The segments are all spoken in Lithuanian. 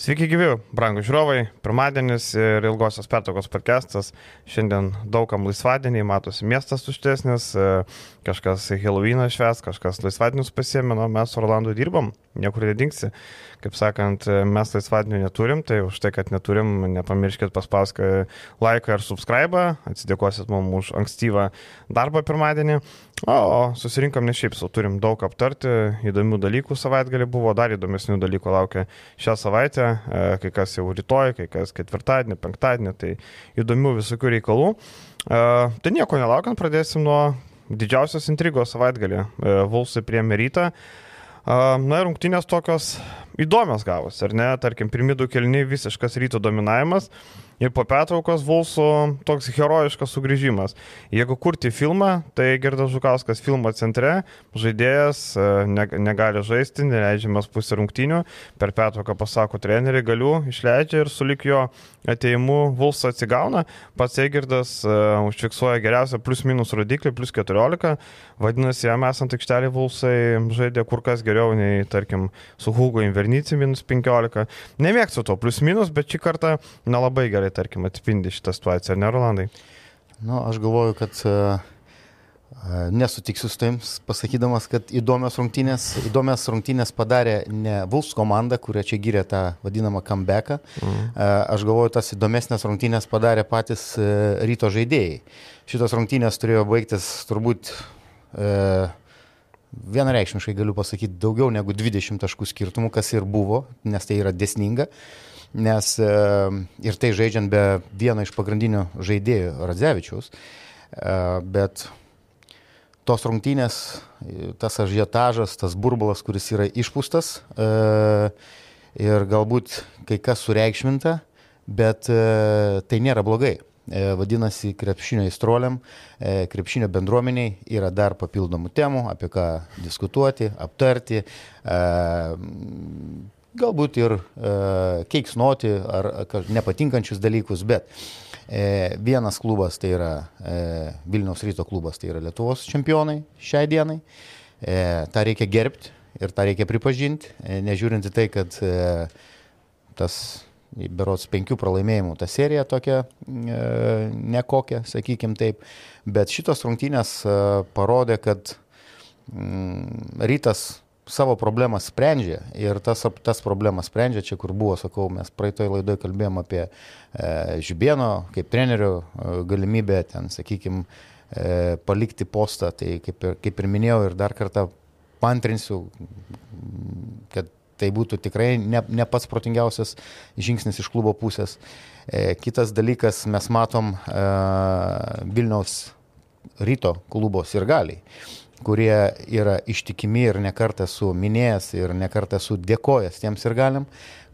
Sveiki gyvi, brangų žiūrovai. Pirmadienis ir ilgosios pertraukos podcastas. Šiandien daugam laisvadieniai, matosi miestas tuštesnis, kažkas Halloweeną šves, kažkas laisvadienius pasiemė, o mes su Orlandu dirbam, niekur nedingsi. Kaip sakant, mes laisvadienių neturim, tai už tai, kad neturim, nepamirškit paspausti laiką ir subscribe, atsidėkosit mums už ankstyvą darbą pirmadienį. O, o susirinkom ne šiaip, sau turim daug aptarti, įdomių dalykų savaitgalį buvo, dar įdomesnių dalykų laukia šią savaitę, e, kai kas jau rytoj, kai kas ketvirtadienį, penktadienį, tai įdomių visokių reikalų. E, tai nieko nelaukiant, pradėsim nuo didžiausios intrigos savaitgalį. E, Vulsai prie Merytą. Na ir rungtynės tokios įdomios gavos, ar ne? Tarkim, pirmie du kelniai visiškas ryto dominavimas ir po pertraukos Vulsų toks herojiškas sugrįžimas. Jeigu kurti filmą, tai Gerdas Žukauskas filmo centre, žaidėjas e, ne, negali žaisti, neleidžiamas pusė rungtynių, per pertrauką pasako treneriui, galiu, išleidžia ir sulik jo ateimu Vulsą atsigauna, pats Egirdas uh, užfiksuoja geriausią plus minus rodiklį, plus 14, vadinasi, jam esant aikštelį Vulsai žaidė kur kas geriau nei, tarkim, su Hugo Invernici minus 15. Nemėgstu to plus minus, bet šį kartą nelabai gerai, tarkim, atspindi šitą situaciją, ar ne, Rolandai? Nu, aš galvoju, kad uh, nesutiksiu su taim, pasakydamas, kad įdomios rungtynės, įdomias rungtynės padarė ne Vuls komanda, kuria čia gyrė tą vadinamą comebacką. Mhm. Uh, aš galvoju, tas įdomesnės rungtynės padarė patys ryto žaidėjai. Šitos rungtynės turėjo baigtis turbūt uh, vienareikšmiškai galiu pasakyti daugiau negu 20 taškų skirtumų, kas ir buvo, nes tai yra desninga. Nes e, ir tai žaidžiant be vieno iš pagrindinių žaidėjų Radzevičiaus, e, bet tos rungtynės, tas ažiotažas, tas burbulas, kuris yra išpūstas e, ir galbūt kai kas sureikšminta, bet tai nėra blogai. Vadinasi, krepšinio įstroliam, krepšinio bendruomeniai yra dar papildomų temų, apie ką diskutuoti, aptarti, galbūt ir keiksnoti ar nepatinkančius dalykus, bet vienas klubas tai yra Vilniaus ryto klubas, tai yra Lietuvos čempionai šiai dienai, tą reikia gerbti ir tą reikia pripažinti, nežiūrint į tai, kad tas berots penkių pralaimėjimų ta serija tokia e, nekokia, sakykim taip, bet šitos rungtynės e, parodė, kad mm, rytas savo problemą sprendžia. Ir tas, tas problemas sprendžia čia, kur buvo, sakau, mes praeitoje laidoje kalbėjom apie e, Žibėno kaip trenerių e, galimybę ten, sakykime, e, palikti postą, tai kaip ir, kaip ir minėjau ir dar kartą pantrinsiu, kad tai būtų tikrai ne, ne pats protingiausias žingsnis iš klubo pusės. E, kitas dalykas, mes matom e, Vilniaus ryto klubo sirgaliai kurie yra ištikimi ir nekartą su minėjęs ir nekartą su dėkojęs tiems ir galim,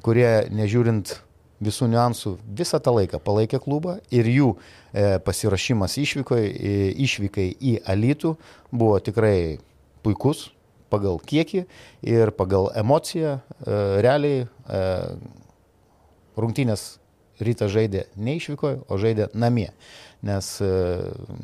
kurie nežiūrint visų niuansų visą tą laiką palaikė klubą ir jų e, pasirašymas išvykai, e, išvykai į Alytų buvo tikrai puikus, pagal kiekį ir pagal emociją. E, realiai e, rungtynės ryta žaidė ne išvykoje, o žaidė namie. Nes e,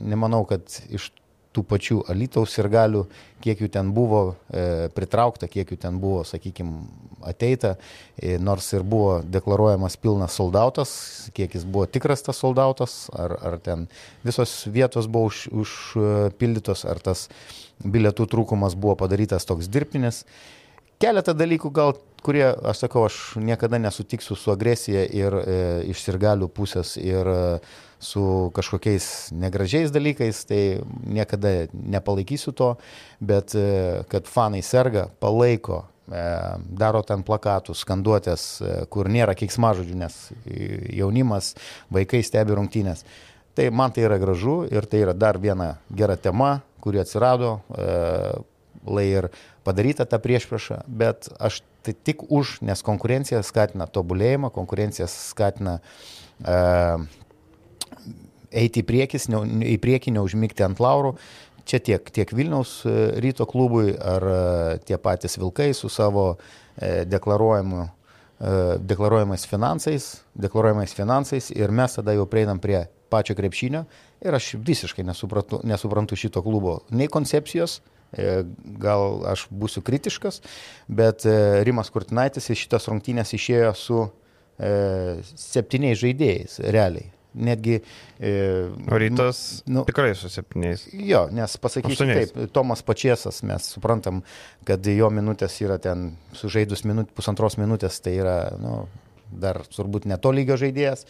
nemanau, kad iš tų pačių Alitaus ir galių, kiek jų ten buvo e, pritraukta, kiek jų ten buvo, sakykime, ateita, e, nors ir buvo deklaruojamas pilnas soldautas, kiek jis buvo tikras tas soldautas, ar, ar ten visos vietos buvo užpildytos, už, ar tas bilietų trūkumas buvo padarytas toks dirbtinis. Keletą dalykų gal, kurie, aš sakau, aš niekada nesutiksiu su agresija ir e, iš sirgalių pusės ir e, su kažkokiais negražiais dalykais, tai niekada nepalaikysiu to, bet e, kad fanai serga, palaiko, e, daro ten plakatus, skanduotės, e, kur nėra keiksmažodžių, nes jaunimas, vaikai stebi rungtynės. Tai man tai yra gražu ir tai yra dar viena gera tema, kuri atsirado, lai ir padaryta ta priešprieša, bet aš tai tik už, nes konkurencija skatina tobulėjimą, konkurencija skatina uh, eiti į, priekis, ne, į priekį, neužmygti ant laurų. Čia tiek, tiek Vilniaus e, ryto klubui ar e, tie patys Vilkai su savo deklaruojamu, deklaruojamais finansais, deklaruojamais finansais ir mes tada jau prieinam prie pačio krepšinio ir aš visiškai nesuprantu, nesuprantu šito klubo nei koncepcijos, gal aš būsiu kritiškas, bet e, Rimas Kurtinaitis iš šitas rungtynės išėjo su e, septyniais žaidėjais, realiai. Netgi. E, rytas nu, tikrai su septyniais. Jo, nes pasakysiu Aštuoniais. taip, Tomas Pačiesas, mes suprantam, kad jo minutės yra ten, sužaidus minut, pusantros minutės, tai yra, nu, dar turbūt neto lygio žaidėjas.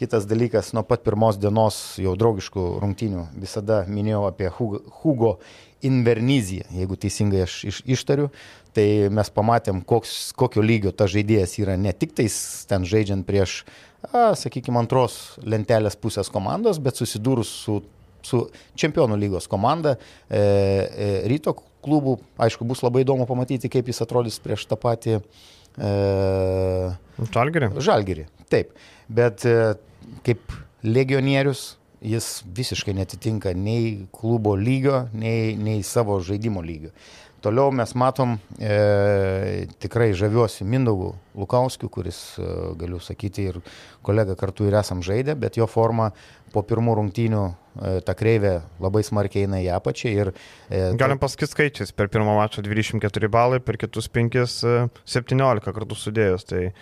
Kitas dalykas, nuo pat pirmos dienos jau draugiškų rungtynių visada minėjau apie Hugo Inverniziją, jeigu teisingai aš iš, ištariu, tai mes pamatėm, koks, kokio lygio ta žaidėjas yra ne tik tais ten žaidžiant prieš, sakykime, antros lentelės pusės komandos, bet susidūrus su, su čempionų lygos komanda, e, e, ryto klubų, aišku, bus labai įdomu pamatyti, kaip jis atrodys prieš tą patį. E, Žalgirį. Žalgirį, taip. Bet e, kaip legionierius jis visiškai netitinka nei klubo lygio, nei, nei savo žaidimo lygio. Toliau mes matom e, tikrai žaviuosi Mindaugu Lukauskiu, kuris, e, galiu sakyti, ir kolega kartu ir esam žaidę, bet jo forma po pirmų rungtynių e, ta kreivė labai smarkiai eina į apačią. Ir, e, Galim pasakyti skaičiais, per pirmą mačą 24 balai, per kitus 5 17 e, kartų sudėjus. Tai e,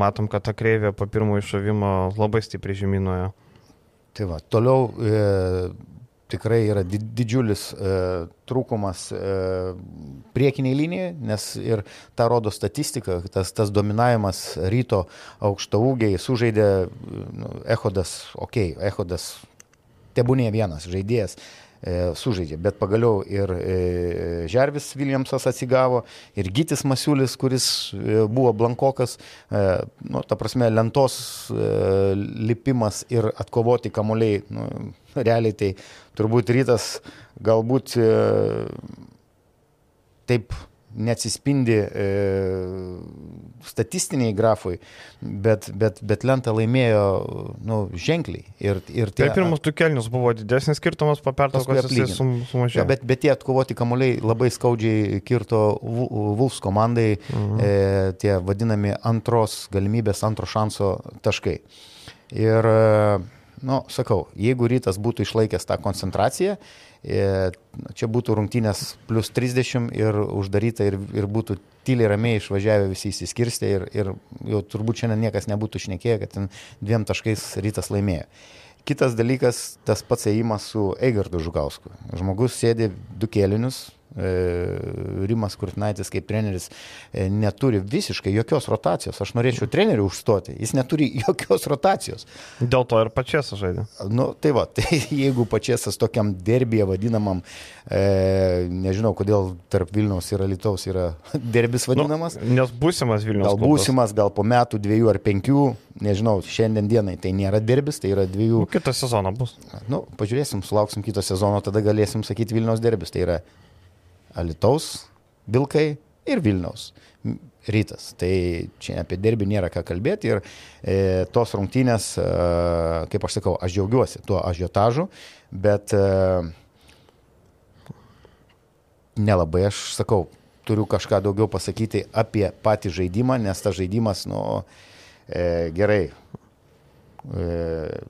matom, kad ta kreivė po pirmo iššovimo labai stipriai žemynoje. Tai va, toliau e, tikrai yra didžiulis e, trūkumas e, priekiniai linijai, nes ir tą rodo statistika, tas, tas dominavimas ryto aukštaūgiai sužaidė nu, Ehodas, okei, okay, Ehodas tebūnė vienas žaidėjas, e, sužaidžia. Bet pagaliau ir e, Žervis Viljamsas atsigavo, ir Gytis Masiulis, kuris e, buvo blankokas, nu, ta prasme, lentos lipimas ir atkovoti kamuoliai, nu, realiai tai turbūt rytas galbūt taip neatsispindi e, statistiniai grafui, bet, bet, bet lenta laimėjo nu, ženkliai. Ir, ir tie, per pirmus du kelnius buvo didesnis skirtumas, po pertraukos jis sum, sumažėjo. Ja, bet, bet tie atkovoti kamuoliai labai skaudžiai kirto Vulfs komandai, mhm. e, tie vadinami antros galimybės, antro šanso taškai. Ir, e, nu, sakau, jeigu rytas būtų išlaikęs tą koncentraciją, E, čia būtų rungtynės plus 30 ir uždaryta ir, ir būtų tyliai ramiai išvažiavę visi įsiskirstę ir, ir jau turbūt šiandien niekas nebūtų šnekėję, kad ten dviem taškais rytas laimėjo. Kitas dalykas, tas pats ėjimas su Eigardu Žukausku. Žmogus sėdi du kėlinius, Rimas Kurtinaitis kaip treneris e, neturi visiškai jokios rotacijos. Aš norėčiau trenerių užstoti, jis neturi jokios rotacijos. Dėl to ir pačiasas žaidė. Nu, tai va, tai jeigu pačiasas tokiam derbėje vadinamam, e, nežinau, kodėl tarp Vilniaus ir Alitaus yra derbis nu, vadinamas. Nu, nes būsimas Vilniaus. Gal būsimas, gal po metų, dviejų ar penkių, nežinau, šiandien dienai tai nėra derbis, tai yra dviejų. Nu, kitą sezoną bus. Nu, pažiūrėsim, sulauksim kito sezono, tada galėsim sakyti Vilniaus derbis. Tai yra Alitaus Vilkai ir Vilniaus rytas. Tai čia apie derbį nėra ką kalbėti ir e, tos rungtynės, e, kaip aš sakau, aš džiaugiuosi tuo ažiotažu, bet e, nelabai aš sakau, turiu kažką daugiau pasakyti apie patį žaidimą, nes tas žaidimas, nu, e, gerai. E,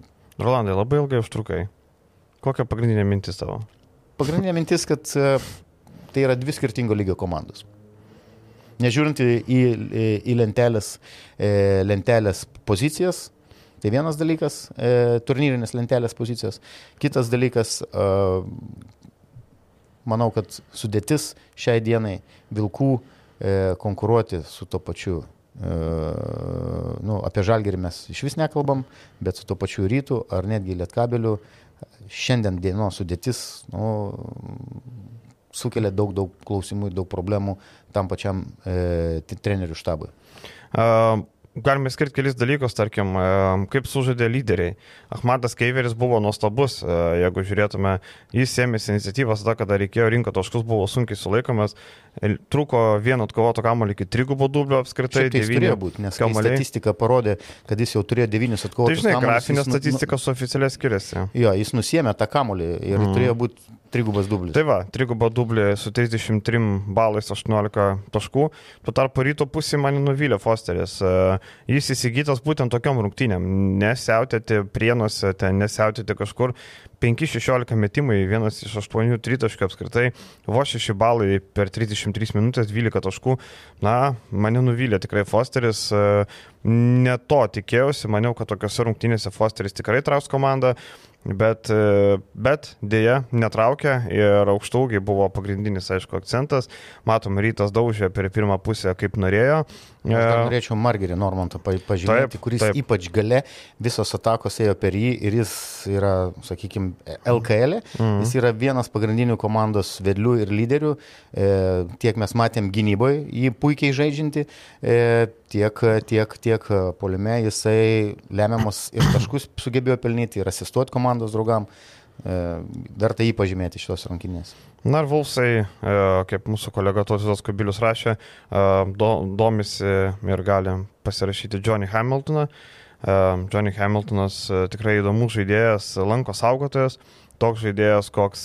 Rolandai, labai ilgai užtrukai. Kokia pagrindinė mintis tavo? Pagrindinė mintis, kad e, tai yra dvi skirtingo lygio komandos. Nežiūrint į, į, į lentelės, e, lentelės pozicijas, tai vienas dalykas, e, turnyrinės lentelės pozicijas. Kitas dalykas, e, manau, kad sudėtis šiai dienai vilkų e, konkuruoti su to pačiu nu, apie žalgerį mes iš vis nekalbam, bet su to pačiu rytų ar netgi lietkabeliu šiandien dienos sudėtis nu, sukelia daug, daug klausimų daug problemų tam pačiam e, trenerių štabui. Uh, galime skirti kelis dalykus, tarkim, kaip sužaidė lyderiai. Ahmadas Keiveris buvo nuostabus, jeigu žiūrėtume, jis ėmėsi iniciatyvas tada, kada reikėjo rinko taškus, buvo sunkiai sulaikomas, truko vieno atkovoto kamuolį iki trigubo dublio apskritai. Tai turėjo būti, nes kamuoliai. statistika parodė, kad jis jau turėjo devynis atkovotus. Tai žinai, grafinė statistika nu, su oficialiai skiriasi. Jo, jis nusėmė tą kamuolį ir mm. turėjo būti Trigubas dublis. Tai va, trigubo dublį su 33 balais 18 taškų. Tuo tarpu ryto pusė mane nuvylė Fosteris. Uh, jis įsigytas būtent tokiam rungtynėm. Nesiautėti prienuose, ten nesiautėti kažkur. 5-16 metimai, vienas iš 8 tritaškių apskritai, vos 6 balai per 33 minutės, 12 taškų. Na, mane nuvylė tikrai Fosteris, ne to tikėjausi, maniau, kad tokiuose rungtynėse Fosteris tikrai trauks komandą. Bet, e, bet dėja netraukė ir aukštaugiai buvo pagrindinis, aišku, akcentas. Matom, rytas daužė per pirmą pusę kaip norėjo. Aš norėčiau Margerį Normantą pažymėti, taip, kuris taip. ypač gale visos atakos ėjo per jį ir jis yra, sakykime, LKL. E. Mm. Jis yra vienas pagrindinių komandos vedlių ir lyderių. E, tiek mes matėm gynyboje jį puikiai žaidžianti, e, tiek, tiek, tiek polime jisai lemiamas ir taškus sugebėjo pelnyti ir asistuoti komandos draugam. E, verta jį pažymėti šios rankinės. Na ir Vulsai, e, kaip mūsų kolega Tosilas Kubilius rašė, e, do, domisi ir gali pasirašyti Johnny Hamiltoną. Johnny Hamiltonas tikrai įdomus žaidėjas, lanko saugotojas, toks žaidėjas, koks,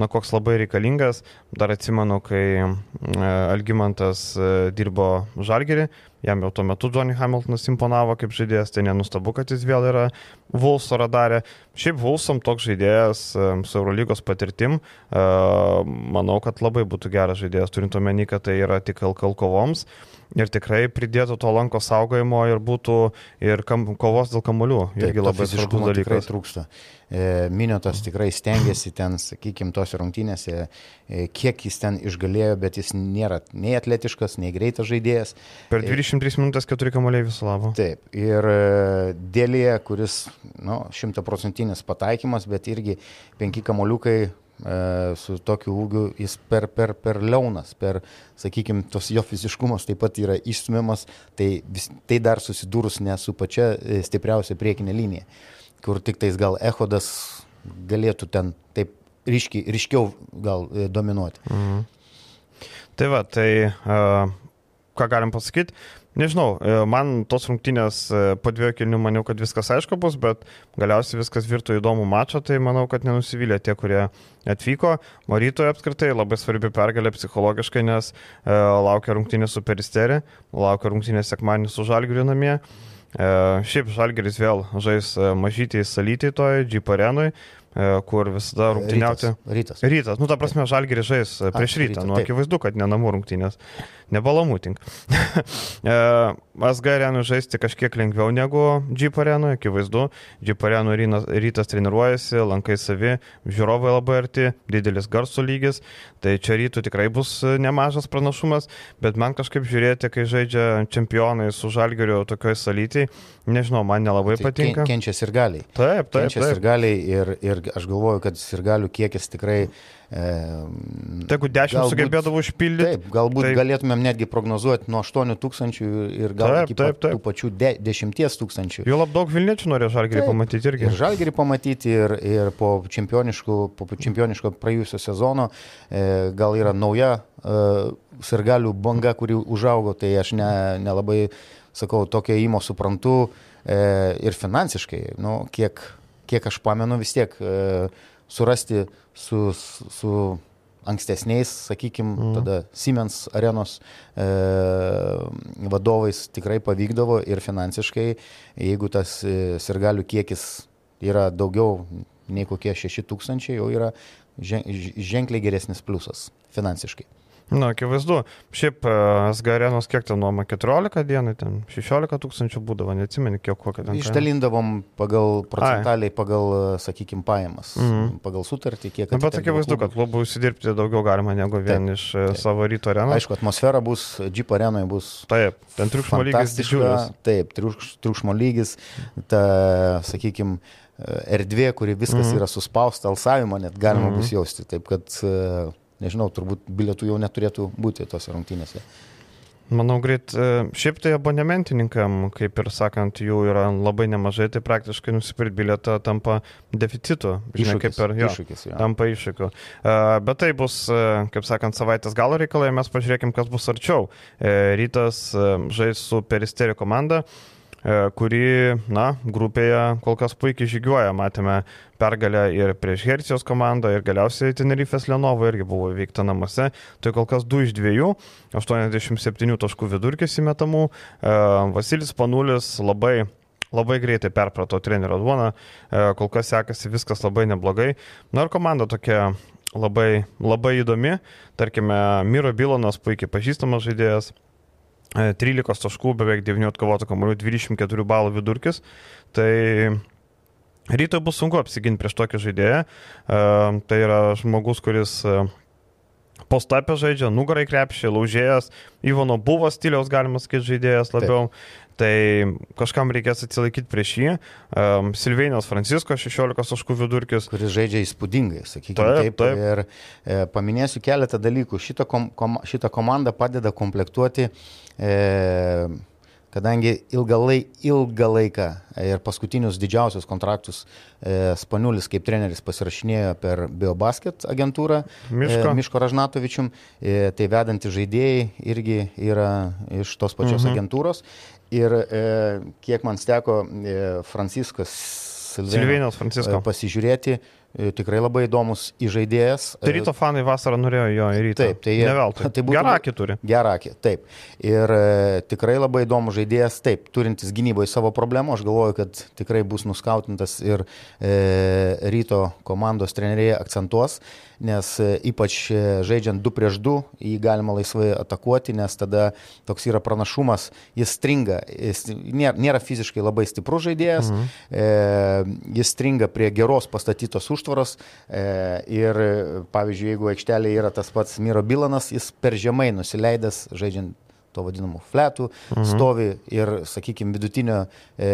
na, koks labai reikalingas. Dar atsimenu, kai Algymantas dirbo Žalgerį, Jam jau tuo metu Johnny Hamiltonas imponavo kaip žaidėjas, tai nenustabu, kad jis vėl yra Vulso radarė. Šiaip Vulsom toks žaidėjas su Eurolygos patirtim, e, manau, kad labai būtų geras žaidėjas, turint omeny, kad tai yra tik LKL kovoms ir tikrai pridėtų to lanko saugojimo ir būtų ir kam, kovos dėl kamolių. Irgi Taip, labai svarbus dalykas. Tikrai trūksta. E, Miniotas tikrai stengiasi ten, sakykime, tose rungtynėse, e, kiek jis ten išgalėjo, bet jis nėra nei atletiškas, nei greitas žaidėjas. Per 23 e, minutės 4 kamoliai viso labo. Taip, ir dėlėje, kuris, nu, šimtaprocentinis pataikymas, bet irgi 5 kamoliukai su tokiu ūgiu jis per, per, per liaunas, per, sakykime, tos jo fiziškumas taip pat yra išstumiamas, tai, vis, tai dar susidūrus ne su pačia stipriausia priekinė linija kur tik tais gal echodas galėtų ten taip ryškiai, ryškiau gal e, dominuoti. Mhm. Tai va, tai uh, ką galim pasakyti, nežinau, e, man tos rungtynės po dviejų kilnių maniau, kad viskas aišku bus, bet galiausiai viskas virto įdomų mačą, tai manau, kad nenusivylė tie, kurie atvyko. Marytoje apskritai labai svarbi pergalė psichologiškai, nes uh, laukia rungtynės su Peristerė, laukia rungtynės sekmanį su Žalgiriu namie. E, šiaip Žalgeris vėl žais e, mažytį salytį toj, Jeep arenui, e, kur visada rungtyniauti. Rytas. Rytas. Rytas. Nu, ta prasme, Žalgeris žais prieš rytą. rytą. Nu, akivaizdu, kad ne namų rungtynės nebalamūtink. SG arenų žaisti kažkiek lengviau negu Jeep arenų, akivaizdu. Jeep arenų rytas treniruojasi, lankai savi, žiūrovai labai arti, didelis garsų lygis, tai čia rytų tikrai bus nemažas pranašumas, bet man kažkaip žiūrėti, kai žaidžia čempionai su žalgeriu tokioj salytį, nežinau, man nelabai tai patinka. Kenčia ir galiai. Taip, taip. Kenčia ir galiai ir, ir aš galvoju, kad ir galių kiekis tikrai Tai jeigu 10 galbūt, sugebėdavo užpildyti. Taip, galbūt taip. galėtumėm netgi prognozuoti nuo 8 tūkstančių ir gal taip, iki taip, taip. tų pačių de, 10 tūkstančių. Jau labai daug Vilniečių norėjo Žalgirį pamatyti irgi. Ir Žalgirį pamatyti ir, ir po, po čempioniško praėjusio sezono e, gal yra nauja e, sirgalių banga, kuri užaugo, tai aš ne, nelabai, sakau, tokio įmo suprantu e, ir finansiškai, nu, kiek, kiek aš pamenu vis tiek. E, surasti su, su ankstesniais, sakykime, mm. tada Siemens arenos e, vadovais tikrai pavykdavo ir finansiškai, jeigu tas e, sirgalių kiekis yra daugiau nei kokie 6 tūkstančiai, jau yra ženkliai geresnis pliusas finansiškai. Na, akivaizdu. Šiaip e, SG arenos kiek ten nuoma 14 dienų, ten 16 tūkstančių būdavo, neatsimeni, kiek kokią ten. Išdalindavom pagal procentaliai, Ai. pagal, e, sakykime, pajamas, mm -hmm. pagal sutartį, kiek. Na, bet akivaizdu, kad klubų užsidirbti daugiau galima negu vien taip, iš e, taip. savo ryto arenos. Aišku, atmosfera bus, Jeep arenoje bus. Taip, ten triukšmo lygis didžiulis. Taip, triukšmo lygis, ta, sakykime, erdvė, kuri viskas mm -hmm. yra suspausta, alsavimo net galima mm -hmm. bus jausti. Taip kad nežinau, turbūt bilietų jau neturėtų būti tose rungtynėse. Manau, greit, e, šiaip tai abonementininkam, kaip ir sakant, jų yra labai nemažai, tai praktiškai nusipirkti bilietą tampa deficitu. Žinai, kaip ir jo. Iššūkis, jo. Tampa iššūkiu. E, bet tai bus, e, kaip sakant, savaitės galo reikalai, mes pažiūrėkim, kas bus arčiau. Rytas žais su peristerio komanda. Kuri, na, grupėje kol kas puikiai žygiuoja. Matėme pergalę ir prieš Hercijos komandą, ir galiausiai Tenerifės Lenovo irgi buvo įveikta namuose. Tai kol kas 2 iš 2, 87 taškų vidurkis įmetamų. Vasilis Panulis labai labai greitai perprato trenerio duoną, kol kas sekasi viskas labai neblogai. Na ir komanda tokia labai, labai įdomi. Tarkime, Miro Bilonas puikiai pažįstamas žaidėjas. 13 e, taškų, beveik 9 atkovotų kamuolių, 24 balų vidurkis. Tai rytoj bus sunku apsiginti prieš tokį žaidėją. E, tai yra žmogus, kuris e, postapę žaidžia, nugarai krepšį, laužėjas, Ivano buvo stiliaus, galima sakyti, žaidėjas labiau. Taip. Tai kažkam reikės atsilaikyti prieš jį. Um, Silvėnios Francisko 16 taškų vidurkis. Kuris žaidžia įspūdingai, sakykime taip. taip. Ir e, paminėsiu keletą dalykų. Šitą, kom, kom, šitą komandą padeda komplektuoti. E, kadangi ilgą, lai, ilgą laiką ir paskutinius didžiausius kontraktus e, Spaniulis kaip treneris pasirašinėjo per Biobasket agentūrą Miško, e, Miško Ražnatovičium, e, tai vedanti žaidėjai irgi yra iš tos pačios mhm. agentūros. Ir e, kiek man steko e, Franciskas Silvėnijos Francisko pasižiūrėti, E, tikrai labai įdomus įžaidėjas. Tai ryto fanai vasarą norėjo jo į rytą. Taip, tai, Neveltui. tai būtų, gerakį turi. Gerakį, taip. Ir e, tikrai labai įdomus žaidėjas, taip, turintis gynyboje savo problemų. Aš galvoju, kad tikrai bus nuskautintas ir e, ryto komandos treneriai akcentuos, nes e, ypač e, žaidžiant 2 prieš 2 jį galima laisvai atakuoti, nes tada toks yra pranašumas, jis stringa, jis nėra, nėra fiziškai labai stiprus žaidėjas, mhm. e, jis stringa prie geros pastatytos užtvaros e, ir, pavyzdžiui, jeigu aikštelėje yra tas pats Miro Bilanas, jis per žemai nusileidęs žaidžiant to vadinamų fletų, mhm. stovi ir, sakykime, vidutinio, e,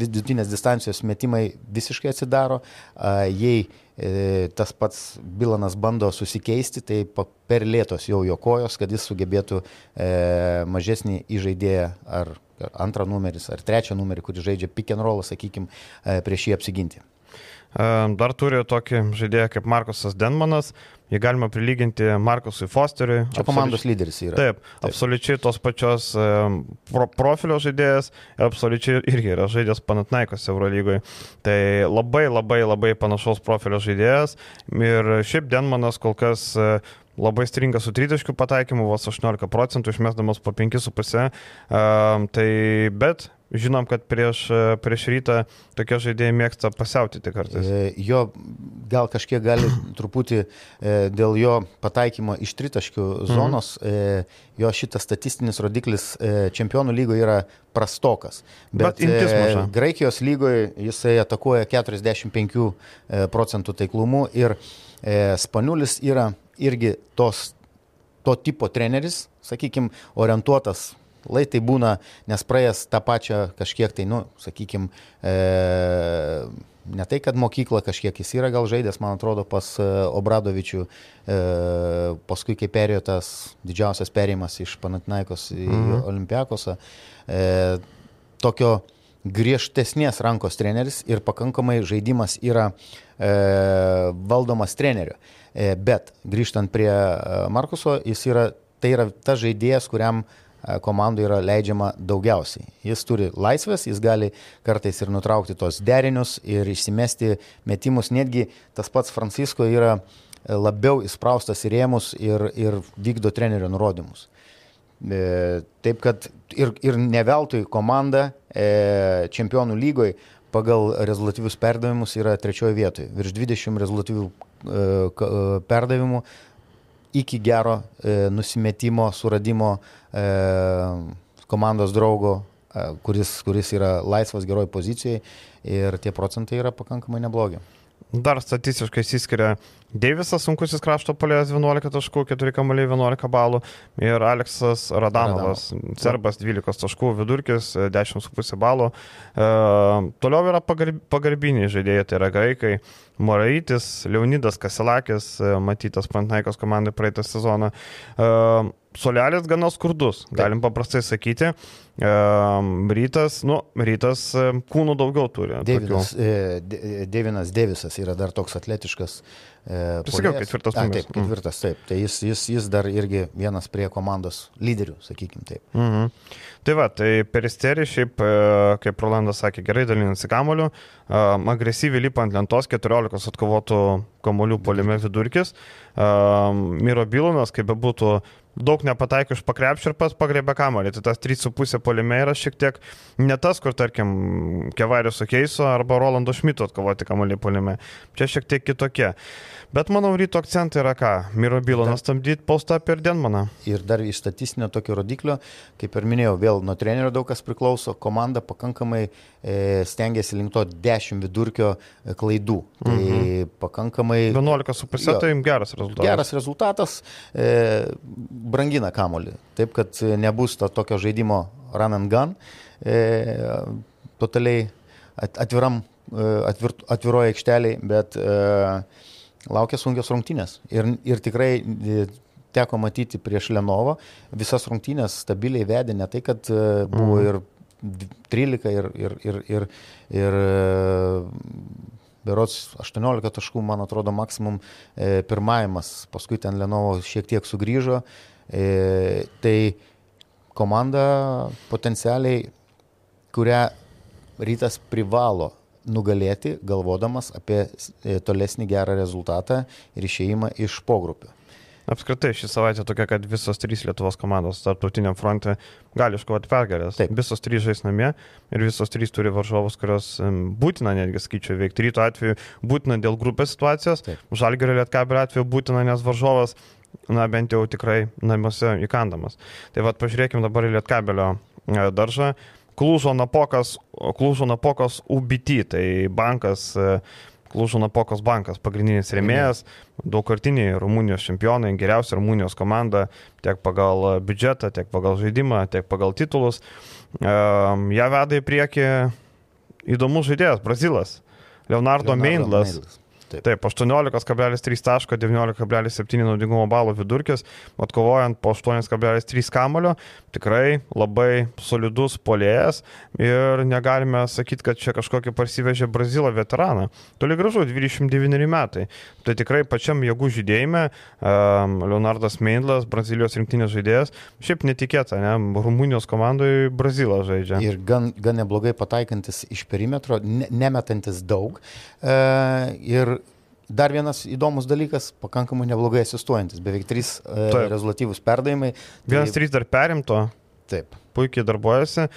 vidutinės distancijos metimai visiškai atsidaro. E, jei tas pats Bilanas bando susikeisti, tai per lėtos jau jo kojos, kad jis sugebėtų e, mažesnį įžaidėją ar antrą numeris, ar trečią numerį, kuris žaidžia pick and roll, sakykime, prieš jį apsiginti. Dar turi tokį žaidėją kaip Markusas Denmanas, jį galima prilyginti Markusui Fosteriui. Čia komandos lyderis yra. Taip, taip. absoliučiai tos pačios pro, profilio žaidėjas absoliučiai irgi yra žaidėjas Panatnaikos Eurolygoje. Tai labai labai labai panašaus profilio žaidėjas ir šiaip Denmanas kol kas labai stringa su 30 pataikymu, vos 18 procentų, išmesdamas po 5,5. Uh, tai bet Žinom, kad prieš, prieš rytą tokie žaidėjai mėgsta pasiautyti kartais. E, jo gal kažkiek gali truputį e, dėl jo pataikymo iš tritaškių zonos, mhm. jo šitas statistinis rodiklis čempionų lygoje yra prastokas. Bet, Bet Graikijos lygoje jisai atakuoja 45 procentų taiklumu ir Spaniulis yra irgi tos, to tipo treneris, sakykime, orientuotas Lai tai būna, nes praėjęs tą pačią kažkiek tai, nu, sakykime, e, ne tai, kad mokykla kažkiek jis yra gal žaidęs, man atrodo, pas e, Obradovičių, e, paskui kai perėjo tas didžiausias perėjimas iš Panatinaikos į mhm. Olimpiakosą, e, tokio griežtesnės rankos treneris ir pakankamai žaidimas yra e, valdomas trenerio. E, bet grįžtant prie e, Markuso, jis yra, tai yra tas žaidėjas, kuriam e, komandai yra leidžiama daugiausiai. Jis turi laisvės, jis gali kartais ir nutraukti tos derinius ir išsimesti metimus. Netgi tas pats Francisko yra labiau įspraustas į rėmus ir, ir vykdo trenerio nurodymus. E, taip kad ir, ir neveltui komanda e, čempionų lygoje pagal rezultatyvius perdavimus yra trečioje vietoje. Virš 20 rezultatyvių e, e, perdavimų iki gero e, nusimetimo, suradimo e, komandos draugo, e, kuris, kuris yra laisvas geroj pozicijai ir tie procentai yra pakankamai neblogi. Dar statistiškai įsiskiria Deivisas sunkusis krašto polės 11 taškų, 4 kamuoliai 11 balų ir Aleksas Radanovas, Radanovas. serbas 12 taškų, vidurkis 10,5 balų. E, toliau yra pagarb, pagarbiniai žaidėjai, tai yra graikai. Moraitis, Leonidas Kasilakis, e, matytas Pantnaikos komandai praeitą sezoną. E, solelis gana skurdus, galim paprastai sakyti. Ehm, rytas, nu, rytas ehm, kūnų daugiau turi. Devinas, e, De- Devinas Devisas yra dar toks atletiškas. E, Pasakiau, puolėjas. ketvirtas numeris. Taip, ketvirtas, taip. Tai jis, jis, jis dar irgi vienas prie komandos lyderių, sakykim taip. Mhm. Tai va, tai peristerį šiaip, e, kaip Rolandas sakė, gerai dalinasi kamoliu, um, agresyviai lipa ant lentos, 14 atkovotų kamolių polime vidurkis, Miro Bilonas, kaip bebūtų, daug nepataikė iš pakrepšio ir pats pagrebė kamolį, tai tas 3,5 polime yra šiek tiek ne tas, kur tarkim Kevarius Okeiso arba Rolando Šmito atkovoti kamolį polime, čia šiek tiek kitokie. Bet manau, ryto akcentai yra ką? Miro Bilonas stabdyti postą per Denmaną. Ir dar iš statistinio tokio rodiklio, kaip ir minėjau, vėl nuo trenerio daug kas priklauso, komanda pakankamai e, stengiasi link to 10 vidurkio e, klaidų. Tai Mhm. pakankamai 11,5 Jo. tai geras rezultatas. geras rezultatas, e, brangina kamolį. Taip, kad e, nebus to tokio žaidimo run and gun, e, totaliai at- atviram, e, atvir, atviroje aikšteliai, bet e, laukia sunkios rungtynės. Ir, ir tikrai e, teko matyti prieš Lenovą, visas rungtynės stabiliai vedė, ne tai, kad e, buvo ir d- 13 ir, ir, ir, ir, ir e, Berots 18 taškų, man atrodo, maksimum pirmavimas, paskui ten Lenovo šiek tiek sugrįžo. Tai komanda potencialiai, kurią rytas privalo nugalėti, galvodamas apie e, tolesnį gerą rezultatą ir išėjimą iš pogrupių. Apskritai, ši savaitė tokia, kad visos trys Lietuvos komandos tarptautiniam fronte gali iškovoti pergalės. Taip. Visos trys žais namie ir visos trys turi varžovus, kurios būtina netgi skaičiu veikti. Ryto atveju būtina dėl grupės situacijos. Žalgerio Lietkabelio atveju būtina, nes varžovas, na bent jau tikrai namuose įkandamas. Tai vad pažiūrėkime dabar į Lietkabelio e, daržą. Klūžo Napokas, Klūžo Napokas UBT, tai bankas e, Klužo Napokos bankas, pagrindinis rėmėjas, daugkartiniai Rumunijos čempionai, geriausia Rumunijos komanda tiek pagal biudžetą, tiek pagal žaidimą, tiek pagal titulus. Um, ją veda į priekį įdomus žaidėjas, Brazilas, Leonardo, Leonardo Meindlas. Meindlas. Taip. Taip, 18,3 taško, 19,7 naudingumo balų vidurkis, atkovojant po 8,3 kamulio, tikrai labai solidus polėjas ir negalime sakyti, kad čia kažkokį parsivežė Brazilą veteraną. Toli gražu, 29 metai. Tai tikrai pačiam jėgų žydėjime um, Leonardas Meindlas, Brazilijos rinktinės žaidėjas, šiaip netikėta, ne? Rumunijos komandoje Brazilas žaidžia. Ir gan, gan neblogai pataikantis iš perimetro, ne, nemetantis daug. E, ir dar vienas įdomus dalykas, pakankamai neblogai asistuojantis, beveik trys e, Taip. rezultatyvūs perdavimai. Vienas trys dar perimto, Taip. puikiai darbuojasi.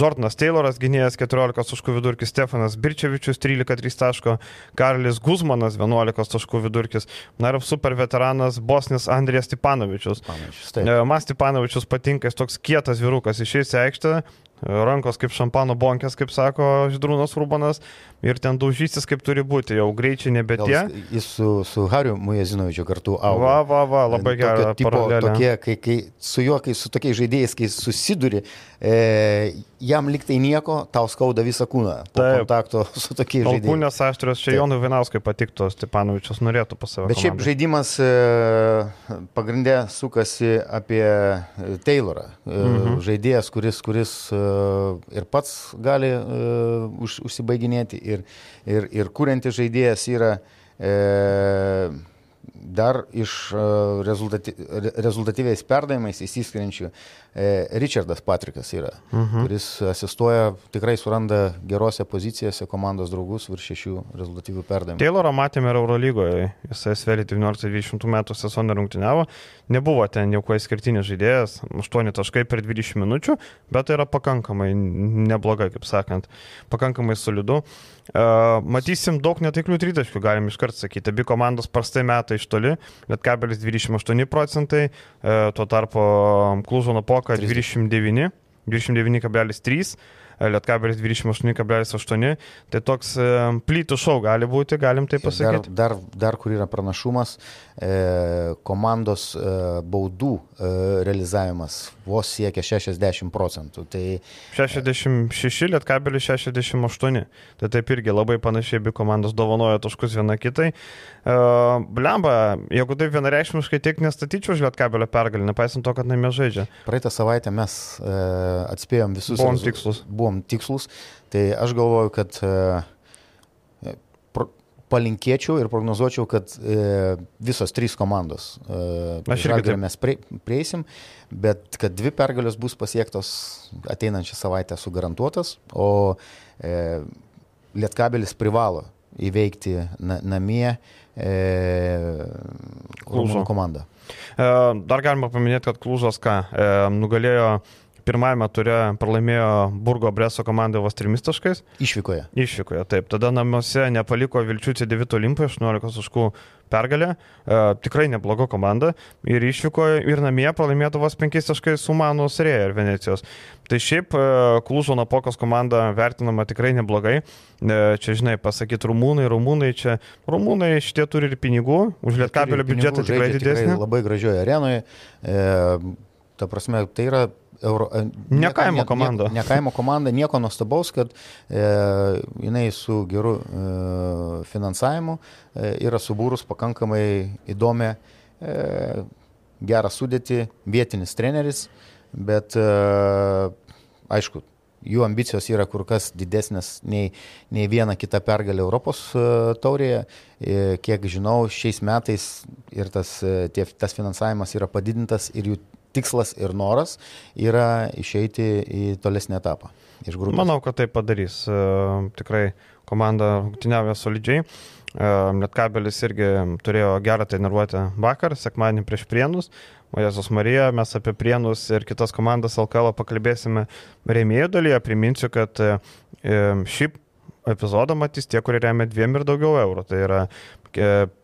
Jordanas Tayloras gynėjas 14 taškų vidurkis, Stefanas Birčevičius 13,3 taško, Karlis Guzmanas 11 taškų vidurkis, na ir super veteranas Bosnis Andrijas Stepanovičius. E, Man Stepanovičius patinka, jis toks kietas vyrukas, išeis į aikštę, rankos kaip šampano bonkės, kaip sako Židrūnas Rubanas, ir ten daužysis kaip turi būti, jau greičiai nebe tie. jis- su, su Hariu Mujazinovičiu kartu augo. Va, va, va, labai Tokio gera tipo, paralelė. tokie, kai, kai su juo, kai su tokiais žaidėjais, kai susiduri, e, jam liktai nieko, tau skauda visą kūną po Taip. kontakto su tokiais žaidėjais. Alkūnės aštrios, čia. Jonui Vainauskui patiktų, Stepanovičius norėtų pas save. Bet šiaip komandai. žaidimas e, pagrindė sukasi apie e, Taylorą. Mhm. Žaidėjas, kuris, kuris e, ir pats gali e, už, užsibaiginėti. Ir, ir, ir kuriantis žaidėjas yra e, dar iš e, rezultati, re- rezultatyviais perdavimais įsiskiriančių e, Richardas Patrikas yra, mhm. kuris asistuoja, tikrai suranda gerose pozicijose komandos draugus virš šešių rezultatyvių perdavimų. Taylorą matėme ir Eurolygoje, jisai svėlė 19-20 metų sezoną rungtyniavo, nebuvo ten jau kuo išskirtinis žaidėjas, 8 taškai per 20 minučių, bet tai yra pakankamai neblogai, kaip sakant, pakankamai solidu. Uh, matysim daug netaiklių tritaškių, galim iškart sakyti, abi komandos prastai metai iš toli, bet kabelis 28 procentai, uh, tuo tarpu Klužo Napoka 29, 29,3. Lietkabelis 28,8, tai toks e, plytų šau gali būti, galim tai pasakyti. Dar, dar, dar kur yra pranašumas, e, komandos e, baudų e, realizavimas vos siekia 60 procentų. Tai, 66, Lietkabelis 68. Tai taip irgi labai panašiai abi komandos dovanoja taškus viena kitai. Uh, Blemba, jeigu taip vienareikšmiškai tiek nestatyčiau už Lietkabelio pergalį, nepaisant to, kad namie žaidžia. Praeitą savaitę mes uh, atspėjom visus. Buvom tikslus. Buvom tikslus. Tai aš galvoju, kad uh, palinkėčiau ir prognozuočiau, kad e, visos trys komandos e, žalgirį mes prie, prieisim, bet kad dvi pergalės bus pasiektos ateinančią savaitę sugarantuotas, o e, Lietkabelis privalo įveikti na, namie e, Klužo komandą. E, dar galima paminėti, kad Klužas ką, e, nugalėjo pirmajame ture pralaimėjo Burgo Breso komandai vos trimis taškais. Išvykoje. Išvykoje, taip. Tada namuose nepaliko Vilčių C9 Olimpai, 18 taškų pergalė. E, tikrai nebloga komanda. Ir išvykoje, ir namie pralaimėtų vos 5 taškais su Manu Srėja ir Venecijos. Tai šiaip e, Klužo Napokos komanda vertinama tikrai neblogai. E, čia, žinai, pasakyti rumūnai, rumūnai, čia rumūnai šitie turi ir pinigų, už lietkabelio biudžetą tikrai didesnį. Labai gražioje arenoje. E, ta prasme, tai yra Euro, e, ne kaimo komanda. Ne, ne kaimo komanda, nieko nuostabaus, kad e, jinai su geru e, finansavimu e, yra subūrus pakankamai įdomią, e, gerą sudėtį, vietinis treneris, bet e, aišku, jų ambicijos yra kur kas didesnės nei, nei viena kita pergalė Europos e, taurėje. E, kiek žinau, šiais metais ir tas, tie, tas finansavimas yra padidintas ir jų tikslas ir noras yra išeiti į tolesnį etapą. Manau, kad tai padarys. E, tikrai komanda rungtyniavo solidžiai. Lietkabelis e, irgi turėjo gerą treniruotę vakar, sekmanį prieš Prienus. O Jėzus Marija, mes apie Prienus ir kitas komandas LKL pakalbėsime rėmėjų dalyje. Priminsiu, kad e, šį epizodą matys tie, kurie remia dviem ir daugiau eurų. Tai yra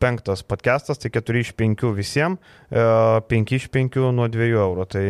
penktas podcastas, tai 4 iš 5 visiems, 5 iš 5 nuo 2 eurų. Tai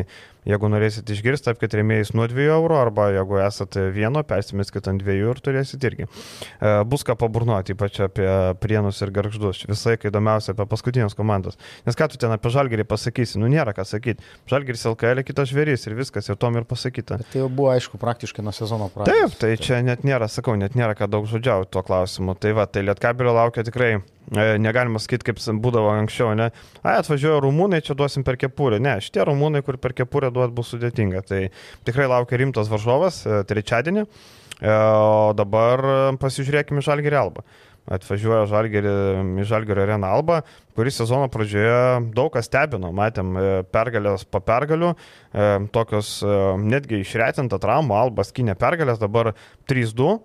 Jeigu norėsit išgirsti apie rėmėjus nuo 2 eurų arba jeigu esate vieno, persimeskite ant 2 ir turėsit irgi. E, bus ką paburnuoti, ypač apie prienus ir garždus. Visai įdomiausia apie paskutinės komandas. Nes ką tu ten apie žalgerį pasakysi, nu nėra ką sakyti. Žalgeris LKL kitas žvėris ir viskas, ir tom ir pasakyta. Bet tai jau buvo aišku praktiškai nuo sezono pradžios. Taip, tai čia net nėra, sakau, net nėra ką daug žodžiauti tuo klausimu. Tai va, tai Lietkabelio laukia tikrai e, negalima sakyti, kaip būdavo anksčiau, ne? Ai, atvažiuoja rumūnai, čia duosim per kepurę. Ne, šitie rumūnai, kur per kepurę duot bus sudėtinga. Tai tikrai laukia rimtas varžovas e, trečiadienį, e, o dabar pasižiūrėkime Žalgirį Albą atvažiuoja Žalgerį, į Žalgerio areną Alba, kuris sezono pradžioje daug kas stebino, matėm e, pergalės po pergalių, tokios netgi išretinta trauma, Alba skinė pergalės, dabar 3-2,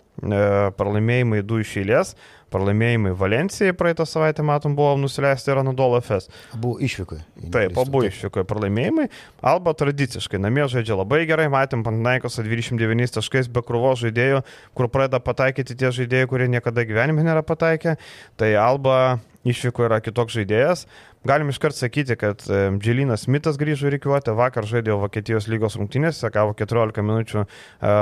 pralaimėjimai 2 iš eilės, pralaimėjimai Valencijai praeitą savaitę, matom, buvo nusileisti ir Anadolo FS. Abu išvykoje. Taip, abu išvykoje pralaimėjimai. Alba tradiciškai namie žaidžia labai gerai, matėm Pantnaikos 29 taškais be krūvo žaidėjų, kur pradeda pataikyti tie žaidėjai, kurie niekada gyvenime nėra pataikę. Tai Alba išvyko yra kitoks žaidėjas. Galim iškart sakyti, kad Dželinas Smithas grįžo į reikiuotę, vakar žaidė Vokietijos lygos rungtynėse, gavo 14 minučių e,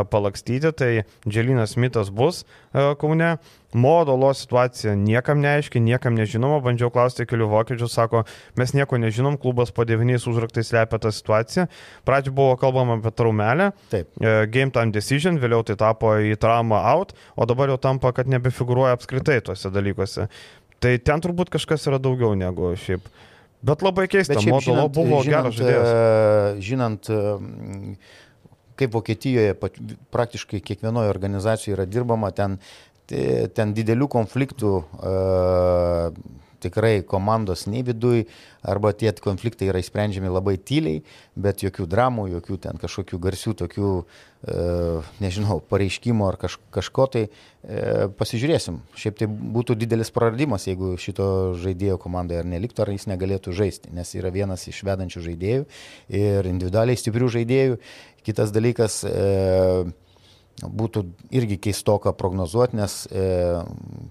palakstyti, tai Dželinas Smithas bus e, Kaune. Modolo situacija niekam neaiški, niekam nežinoma, bandžiau klausti kelių vokiečių, sako, mes nieko nežinom, klubas po devyniais užraktais lepia tą situaciją. Pradžioje buvo kalbama apie traumelę, Taip. E, game time decision, vėliau tai tapo į traumą out, o dabar jau tampa, kad nebefiguruoja apskritai tuose dalykuose. Tai ten turbūt kažkas yra daugiau negu šiaip. Bet labai keista, Bet šiaip, žinant, buvo žinant, geras žaidėjas. E, žinant, e, kaip Vokietijoje praktiškai kiekvienoje organizacijoje yra dirbama, ten, ten didelių konfliktų uh, tikrai komandos nei viduj, arba tie konfliktai yra išsprendžiami labai tyliai, bet jokių dramų, jokių ten kažkokių garsių tokių, e, nežinau, pareiškimų ar kaž, kažko tai e, pasižiūrėsim. Šiaip tai būtų didelis praradimas, jeigu šito žaidėjo komandai ar neliktų, ar jis negalėtų žaisti, nes yra vienas iš vedančių žaidėjų ir individualiai stiprių žaidėjų. Kitas dalykas, e, būtų irgi keistoka prognozuoti, nes, e,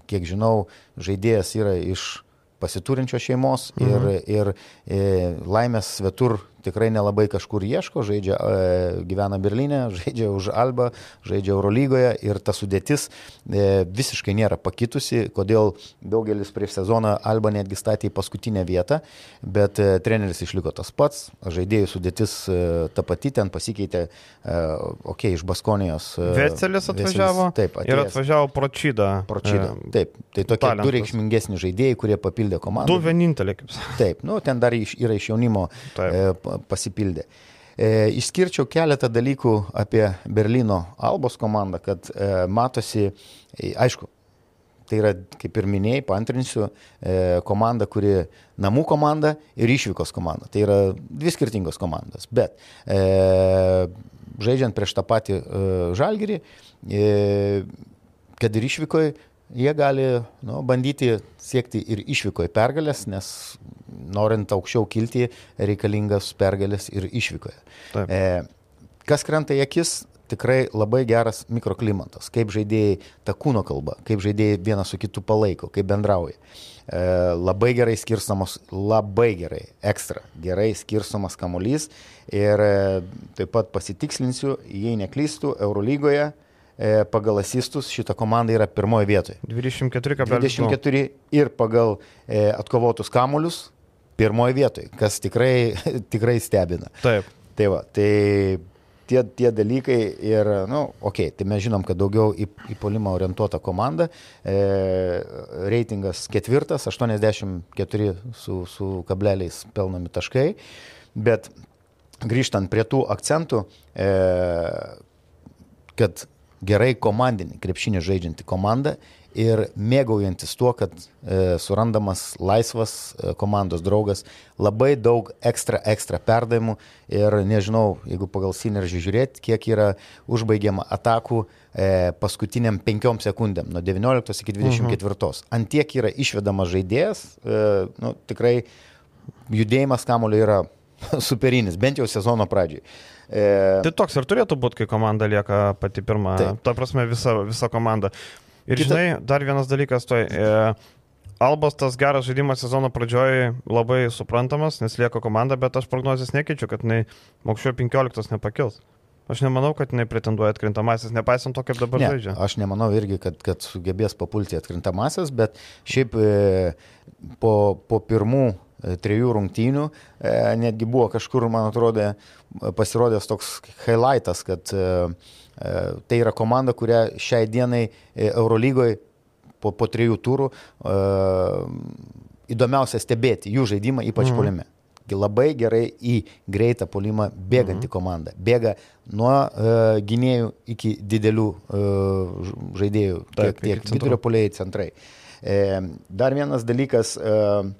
kiek žinau, žaidėjas yra iš pasiturinčios šeimos mhm. ir, ir e, laimės svetur tikrai nelabai kažkur ieško, žaidžia, e, gyvena Berlyne, žaidžia už Alba, žaidžia Eurolygoje ir ta sudėtis e, visiškai nėra pakitusi, kodėl daugelis prieš sezoną Alba netgi statė į paskutinę vietą, bet e, treneris išliko tas pats, žaidėjų sudėtis e, ta pati, ten pasikeitė, e, okei, okay, iš Baskonijos. E, Vecelis atvažiavo. Taip, atėjęs. ir atvažiavo Pročyda. Pročyda. E, taip, tai tokie talentus. du reikšmingesni žaidėjai, kurie papildė komandą. Du vieninteliai, kaip sakė. Taip, nu, ten dar iš, yra iš jaunimo taip. e, pasipildė. E, išskirčiau keletą dalykų apie Berlyno Albos komandą, kad e, matosi, e, aišku, tai yra, kaip ir minėjai, paantrinsiu, e, komanda, kuri namų komanda ir išvykos komanda. Tai yra dvi skirtingos komandos. Bet e, žaidžiant prieš tą patį e, žalgerį, e, kad ir išvykoje jie gali nu, bandyti siekti ir išvykoje pergalės, nes norint aukščiau kilti, reikalingas pergalės ir išvykoje. Taip. E, kas krenta į akis, tikrai labai geras mikroklimatas, kaip žaidėjai ta kūno kalba, kaip žaidėjai vienas su kitu palaiko, kaip bendrauja. E, labai gerai skirstamos, labai gerai, ekstra, gerai skirstomas kamuolys ir e, taip pat pasitikslinsiu, jei neklystų, Eurolygoje E, pagal asistus šita komanda yra pirmoje vietoje. 24,2. 24 ir pagal e, atkovotus kamuolius pirmoje vietoje, kas tikrai, tikrai stebina. Taip. Tai va, tai tie, tie dalykai ir, na, nu, okei, okay, tai mes žinom, kad daugiau į, į polimą orientuota komanda, e, reitingas ketvirtas, 84 su, su kableliais pelnomi taškai, bet grįžtant prie tų akcentų, e, kad gerai komandinį krepšinį žaidžianti komanda ir mėgaujantis tuo, kad e, surandamas laisvas e, komandos draugas, labai daug ekstra, ekstra perdavimų ir nežinau, jeigu pagal sinergį žiūrėti, kiek yra užbaigiama atakų e, paskutiniam penkiom sekundėm, nuo 19 iki 24. Mhm. Antiek yra išvedamas žaidėjas, e, nu, tikrai judėjimas kamulio yra superinis, bent jau sezono pradžiai. E... Tai toks ir turėtų būti, kai komanda lieka pati pirma. Taip. Ta prasme, visa, visa komanda. Ir Kita... žinai, dar vienas dalykas, tai e, Albos tas geras žaidimas sezono pradžioje labai suprantamas, nes lieka komanda, bet aš prognozijas nekeičiu, kad jinai aukščiau 15 nepakils. Aš nemanau, kad jinai pretenduoja atkrintamasis, nepaisant to, kaip dabar ne, žaidžia. Aš nemanau irgi, kad, kad sugebės papulti atkrintamasis, bet šiaip e, po, po pirmų trijų rungtynių. E, netgi buvo kažkur, man atrodo, pasirodęs toks highlightas, kad e, tai yra komanda, kurią šiai dienai Eurolygoje po, po trijų turų įdomiausia stebėti jų žaidimą, ypač mhm. polime. Labai gerai į greitą polimą bėganti mhm. komanda. Bėga nuo uh, gynėjų iki didelių uh, žaidėjų, Taip, tiek, tiek vidurio poliai centrai. E, dar vienas dalykas, uh,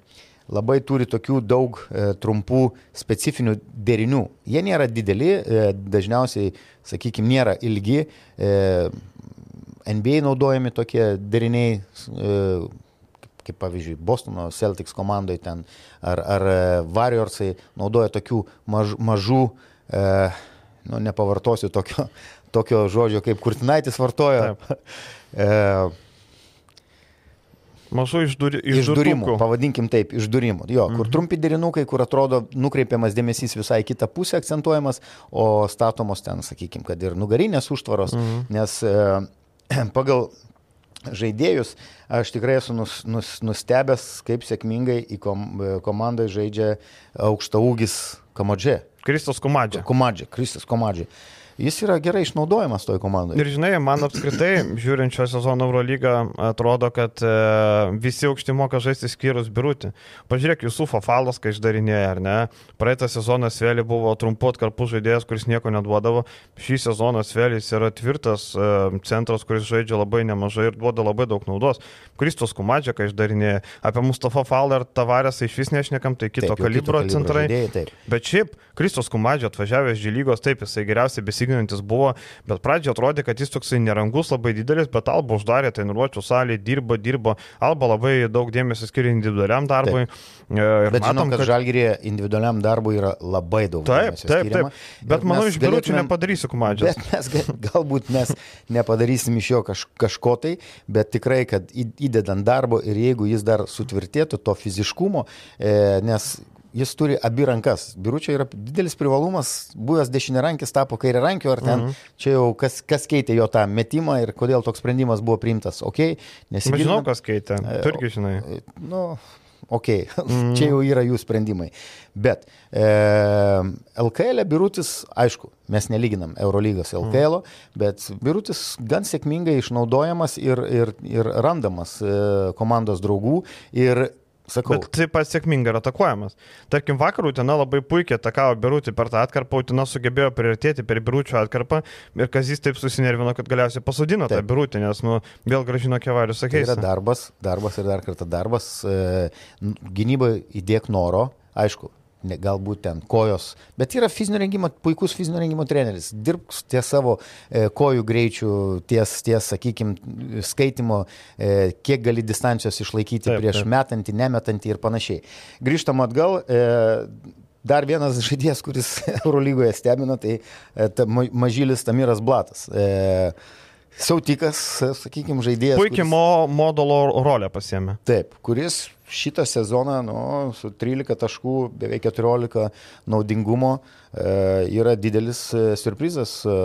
labai turi tokių daug e, trumpų specifinių derinių. Jie nėra dideli, e, dažniausiai, sakykime, nėra ilgi. E, NBA naudojami tokie deriniai, kaip pavyzdžiui, Bostono Celtics komandoje ten, ar, ar Warriorsai naudoja tokių maž, mažų, nu, nepavartosiu tokio, tokio žodžio, kaip Kurtinaitis vartojo. e, Mažų išduri, išdūrimų. Pavadinkim taip, išdūrimų. Jo, mhm. kur trumpi derinukai, kur atrodo nukreipiamas dėmesys visai kitą pusę akcentuojamas, o statomos ten, sakykim, kad ir nugarinės užtvaros, mhm. nes e, pagal žaidėjus aš tikrai esu nus, nus, nustebęs, kaip sėkmingai į kom, komandą žaidžia aukšta ūgis Kamadžė. Kristus Komadžė. Komadžė, Kristus Komadžė jis yra gerai išnaudojamas toj komandai. Ir žinai, man apskritai, žiūrint šio sezono Eurolygą, atrodo, kad e, visi aukšti moka žaisti skyrus birutį. Pažiūrėk, jūsų fafalas, kai išdarinėja, ar ne? Praeitą sezoną Svėlį buvo trumpu atkarpų žaidėjas, kuris nieko neduodavo. Šį sezoną Svėlis yra tvirtas e, centras, kuris žaidžia labai nemažai ir duoda labai daug naudos. Kristos Kumadžia, kai išdarinėja. Apie Mustafa Falą ir Tavarėsą iš vis nešnekam, tai kito taip, kalibro kito centrai. Žaidėjai, taip. Bet šiaip Kristos Kumadžia atvažiavęs Žylygos, taip, jisai geriausiai besiginęs lyginantis buvo, bet pradžioje atrodė, kad jis toksai nerangus, labai didelis, bet Alba uždarė treniruočio salį, dirbo, dirbo, Alba labai daug dėmesio skiria individualiam darbui. Taip. E, ir bet matom, žinom, kad, kad žalgyrėje individualiam darbui yra labai daug. Taip, taip, taip. Bet manau, iš biuručių nepadarysiu komadžios. Bet mes galbūt mes nepadarysim iš jo kaž, kažko tai, bet tikrai, kad įdedant darbo ir jeigu jis dar sutvirtėtų to fiziškumo, e, nes jis turi abi rankas. Biručio yra didelis privalumas, buvęs dešinėrankis tapo kairiarankiu, ar ten mhm. čia jau kas, kas keitė jo tą metimą ir kodėl toks sprendimas buvo priimtas. Ok, nežinau, kas keitė. Tu irgi žinai. Nu, ok, mm. čia jau yra jų sprendimai. Bet e, LKL e Birutis, aišku, mes nelyginam Eurolygos LKL, mm. bet Birutis gan sėkmingai išnaudojamas ir, ir, ir randamas e, komandos draugų ir Sakau. Bet taip pat sėkmingai yra atakuojamas. Tarkim, vakar Utina labai puikiai atakavo Birutį per tą atkarpą, Utina sugebėjo priartėti per Biručio atkarpą ir Kazys taip susinervino, kad galiausiai pasodino taip. tą Birutį, nes nu, vėl gražino kevarius, sakė. Tai yra darbas, darbas ir dar kartą darbas. E, gynybai įdėk noro, aišku, galbūt ten kojos, bet yra fizinio rengimo, puikus fizinio rengimo treneris. Dirbk ties savo e, kojų greičių, ties, ties sakykime, skaitimo, e, kiek gali distancijos išlaikyti taip, prieš taip. metantį, nemetantį ir panašiai. Grįžtam atgal. E, Dar vienas žaidėjas, kuris Eurolygoje stebina, tai e, ta, mažylis Tamiras Blatas. E, Siautikas, sakykime, žaidėjas. Puikiai kuris... mo, modulo rolę pasėmė. Taip, kuris šitą sezoną nu, su 13 taškų, beveik 14 naudingumo e, yra didelis e, surprizas e,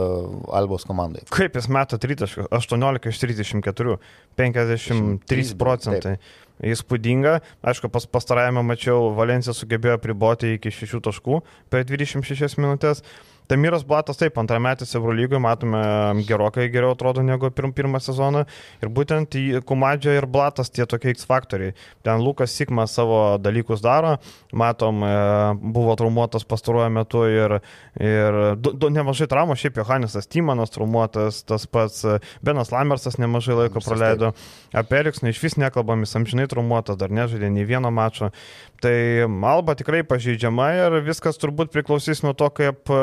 Albos komandai. Kaip jis meta 3 taškus? 18 iš 34, 53 procentai. Taip. Įspūdinga. Aišku, pas pastarajame mačiau, Valencija sugebėjo priboti iki 6 taškų per 26 minutės. Tamiras Blatas taip, antrametis Eurolygoje matome gerokai geriau atrodo negu pirm, pirmą sezoną. Ir būtent Kumadžio ir Blatas tie tokie X faktoriai. Ten Lukas Sikmas savo dalykus daro, matom, e, buvo traumuotas pastaruoju metu ir, ir du, du, nemažai traumų, šiaip Johannesas Timanas traumuotas, tas pats e, Benas Lamersas nemažai laiko praleido. Apie Eriksną iš vis nekalbam, jis amžinai traumuotas, dar nežaidė nei vieno mačo. Tai Alba tikrai pažeidžiama ir viskas turbūt priklausys nuo to, kaip e,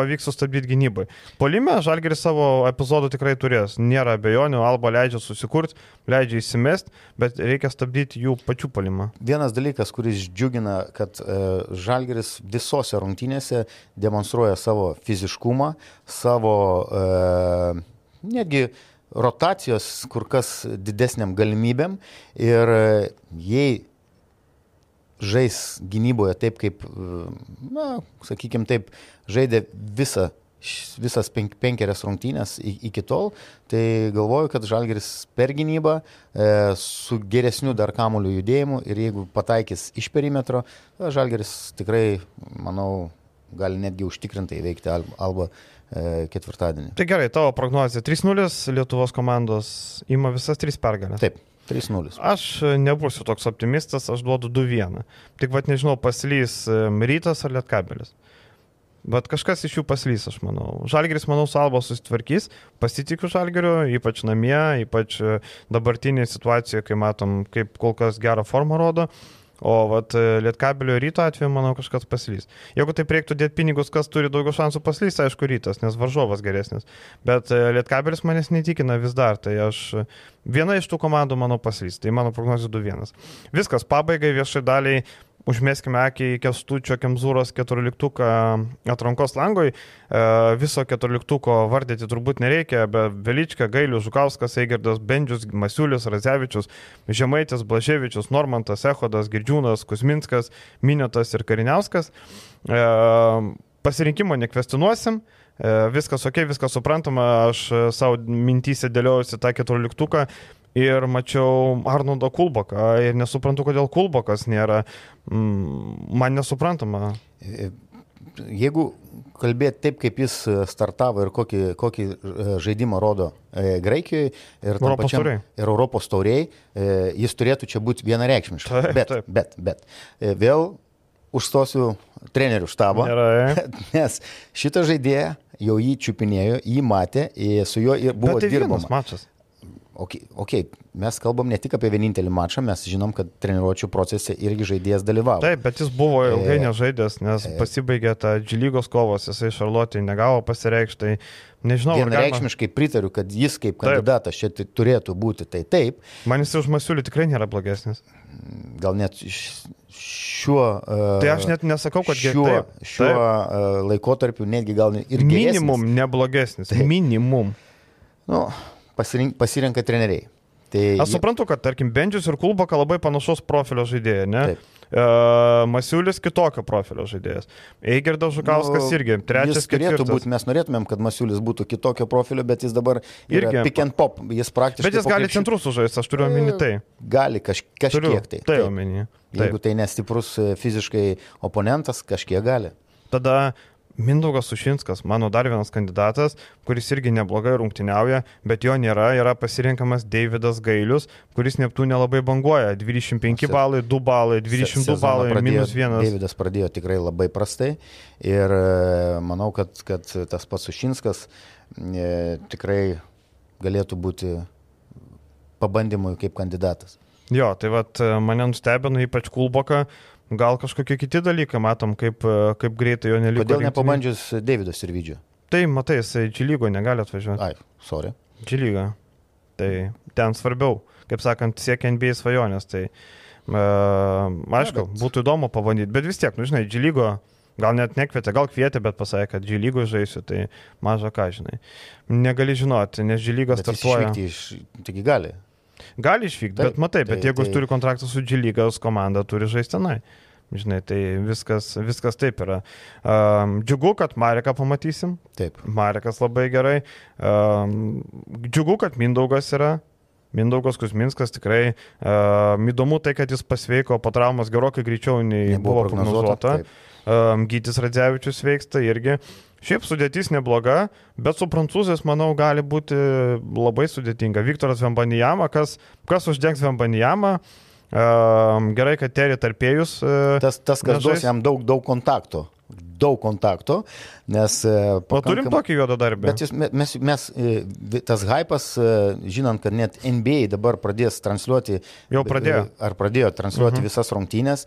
pavyks sustabdyti gynybai. Polime Žalgeris savo epizodų tikrai turės, nėra abejonių, Alba leidžia susikurti, leidžia įsimest, bet reikia stabdyti jų pačių polimą. Vienas dalykas, kuris džiugina, kad e, Žalgeris visose rungtynėse demonstruoja savo fiziškumą, savo e, netgi rotacijos kur kas didesniam galimybėm ir e, jei žais gynyboje taip, kaip, na, sakykime taip, žaidė visą visas penk, penkerias rungtynės iki tol, tai galvoju, kad Žalgeris per gynybą e, su geresniu dar kamuoliu judėjimu ir jeigu pataikys iš perimetro, Žalgeris tikrai, manau, gali netgi užtikrintai veikti Alba e, ketvirtadienį. Tai gerai, tavo prognozija 3-0, Lietuvos komandos ima visas tris pergalės. Taip. 3-0. Aš nebūsiu toks optimistas, aš duodu 2-1. Tik vad nežinau, paslys rytas ar lietkabelis. Bet kažkas iš jų paslys, aš manau. Žalgeris, manau, salvo susitvarkys, pasitikiu Žalgeriu, ypač namie, ypač dabartinėje situacijoje, kai matom, kaip kol kas gerą formą rodo. O vat, e, Lietkabelio ryto atveju, manau, kažkas paslys. Jeigu taip reiktų dėti pinigus, kas turi daugiau šansų paslys, aišku, rytas, nes varžovas geresnis. Bet e, Lietkabelis manęs netikina vis dar, tai aš viena iš tų komandų, manau, paslys. Tai mano prognozija 2-1. Viskas, pabaigai viešai daliai Užmėskime akį į Kestučio Kemzūros 14 atrankos langoj. E, viso 14 vardyti turbūt nereikia, bet Velička, Gailius, Žukauskas, Eigerdas, Bendžius, Masiulis, Razevičius, Žemaitis, Blaževičius, Normantas, Ehodas, Girdžiūnas, Kusminskas, Minėtas ir Kariniauskas. E, pasirinkimo nekvestinuosim e, viskas ok, viskas suprantama, aš savo mintysė dėliaujusi tą keturioliktuką ir mačiau Arnoldo Kulboką ir nesuprantu, kodėl Kulbokas nėra, mm, man nesuprantama. E, jeigu kalbėti taip, kaip jis startavo ir kokį, kokį e, žaidimą rodo e, Graikijoje ir, Europos pačiam, tauriai. ir Europos tauriai, jis turėtų čia būti vienareikšmiškas. Taip, bet, taip. bet, bet vėl užstosiu trenerių štabą, Gerai. nes šitą žaidėją jau jį čiupinėjo, jį matė, su juo buvo bet tai dirbama. Mačas. Okay, ok, mes kalbam ne tik apie vienintelį mačą, mes žinom, kad treniruočio procese irgi žaidėjas dalyvavo. Taip, bet jis buvo ilgai e, nežaidęs, nes e, pasibaigė ta džilygos kovos, jisai Šarlotė negavo pasireikšti. Tai nežinau. Vienareikšmiškai galima... pritariu, kad jis kaip kandidatas čia turėtų būti. Tai taip. Man jis už Masiulį tikrai nėra blogesnis. Gal net šiuo... Uh, tai aš net nesakau, kad šiuo, taip, šiuo taip. Uh, laikotarpiu netgi gal ir geresnis. Minimum neblogesnis. Taip. Minimum. Nu, pasirink, pasirenka treneriai. Tai Aš suprantu, kad, tarkim, Bendžius ir Kulboka labai panašaus profilio žaidėjai, ne? Taip. Uh, Masiulis kitokio profilio žaidėjas. Eigerdas Žukauskas Nu, irgi, trečias, turėtų būti, mes norėtumėm, kad Masiulis būtų kitokio profilio, bet jis dabar Irgi- pick and pop, jis praktiškai. Bet jis gali krepšiu- centrus sužaisti, aš turiu omeny tai. Gali kaž, Turiu kažkiek tai. Tai Taip. omeny. Jeigu tai nestiprus e, fiziškai oponentas, kažkiek gali. Tada Mindaugas Sušinskas, mano dar vienas kandidatas, kuris irgi neblogai rungtyniauja, bet jo nėra, yra pasirinkamas Davidas Gailius, kuris Neptūnė labai banguoja. 25 Se- balai, 2 balai, 22 Sezoną balai, pradėjo- minus 1. Davidas pradėjo tikrai labai prastai ir e, manau, kad, kad tas pats Sušinskas e, tikrai galėtų būti pabandymui kaip kandidatas. Jo, tai vad mane nustebino ypač Kulboka, gal kažkokie kiti dalykai, matom, kaip, e, kaip greitai jo neliko. Kodėl nepabandžius Davido Sirvidžio? Tai matai, jisai Džilygo negali atvažiuoti. Ai, sorry. Džilyga. Tai ten svarbiau, kaip sakant, siekia NBA svajonės. Tai uh, aišku, bet- būtų įdomu pabandyti, bet vis tiek, nu žinai, Džilygo gal net nekvietė, gal kvietė, bet pasakė, kad Džilygo žaisiu, tai maža ką žinai. Negali žinoti, nes jis startuoja. iš... Taigi gali. Gali išvykti, Taip, bet matai, bet tai- jeigu jis tai- turi kontraktą su Džilygos komanda, turi žaisti tenai. Žinai, tai viskas, viskas taip yra. Um, džiugu, kad Mareką pamatysim. Taip. Marekas labai gerai. Um, džiugu, kad Mindaugas yra. Mindaugas Kusminskas tikrai uh, įdomu tai, kad jis pasveiko po traumos gerokai greičiau nei buvo prognozuota. Taip. Um, Gytis Radzevičius veiksta irgi. Šiaip sudėtis nebloga, bet su prancūzais, manau, gali būti labai sudėtinga. Viktoras Vembanijama, kas, kas uždengs Vembanijamą, um, gerai, kad Terį tarpėjus. Uh, Tas, tas kas nežais. duos jam daug, daug kontakto. Daug kontakto, nes... e, o turim pakankam- tokį juodą darbą. Bet jis, me- mes, mes, e, tas hypas, e, žinant, kad net NBA dabar pradės transliuoti. Jau pradėjo. Ar pradėjo transliuoti -huh. visas rungtynės.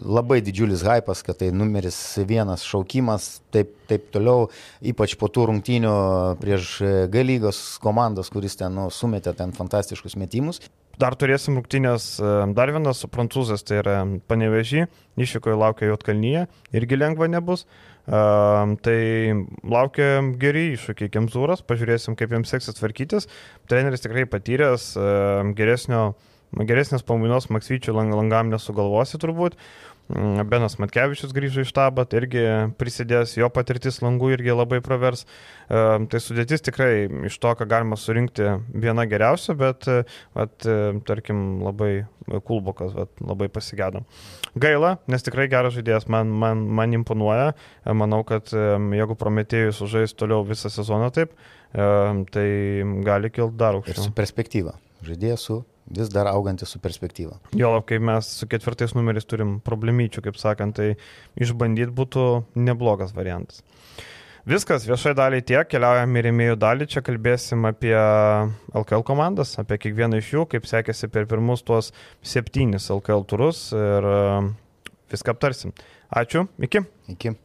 Labai didžiulis hypas, kad tai numeris vienas šaukimas, taip, taip toliau, ypač po tų rungtynių prieš e, G lygos komandas, kuris ten nu, sumetė ten fantastiškus metimus. Dar turėsim rungtynės, e, dar vienas su prancūzas, tai yra panevežį, išvykoje laukia Jotkalnyje, irgi lengva nebus. Um, tai laukia geri iššūkiai Kemzūras, pažiūrėsim, kaip jiems seksis tvarkytis. Treneris tikrai patyręs, um, geresnio, geresnės pamainos Maksvyčių lang, langam nesugalvosi turbūt. Mm, Benas Matkevičius grįžo iš štabą, tai irgi prisidės, jo patirtis langų irgi labai pravers. Um, Tai sudėtis tikrai iš to, ką galima surinkti, viena geriausia, bet, e, vat, e, tarkim, labai kulbokas, vat, labai pasigėdom. Gaila, nes tikrai geras žaidėjas, man, man, man imponuoja. E, Manau, kad jeigu Prometėjus sužais toliau visą sezoną taip, tai gali kilti dar Ir su aukščiau. perspektyva. Žaidėjas su vis dar augantis su perspektyva. Jo, kai mes su ketvirtais numeriais turim problemyčių, kaip sakant, tai išbandyti būtų neblogas variantas. Viskas, viešai daliai tiek, keliaujam į rėmėjų dalį, čia kalbėsim apie LKL komandas, apie kiekvieną iš jų, kaip sekėsi per pirmus tuos septynis LKL turus ir e, viską aptarsim. Ačiū, iki. Iki.